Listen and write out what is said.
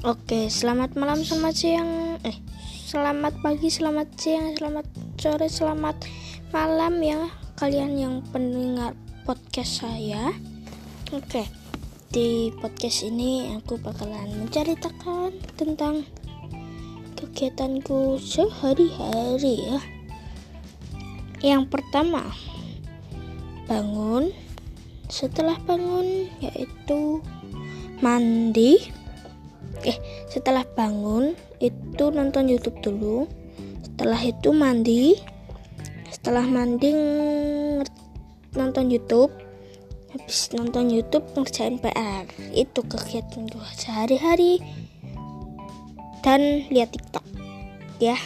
Oke, selamat malam, selamat siang, eh, selamat pagi, selamat siang, selamat sore, selamat malam ya kalian yang pendengar podcast saya. Oke, di podcast ini aku bakalan menceritakan tentang kegiatanku sehari-hari ya. Yang pertama, bangun. Setelah bangun yaitu mandi eh setelah bangun itu nonton YouTube dulu. Setelah itu mandi. Setelah mandi nonton YouTube. Habis nonton YouTube ngerjain PR itu kegiatan gue sehari-hari. Dan lihat TikTok ya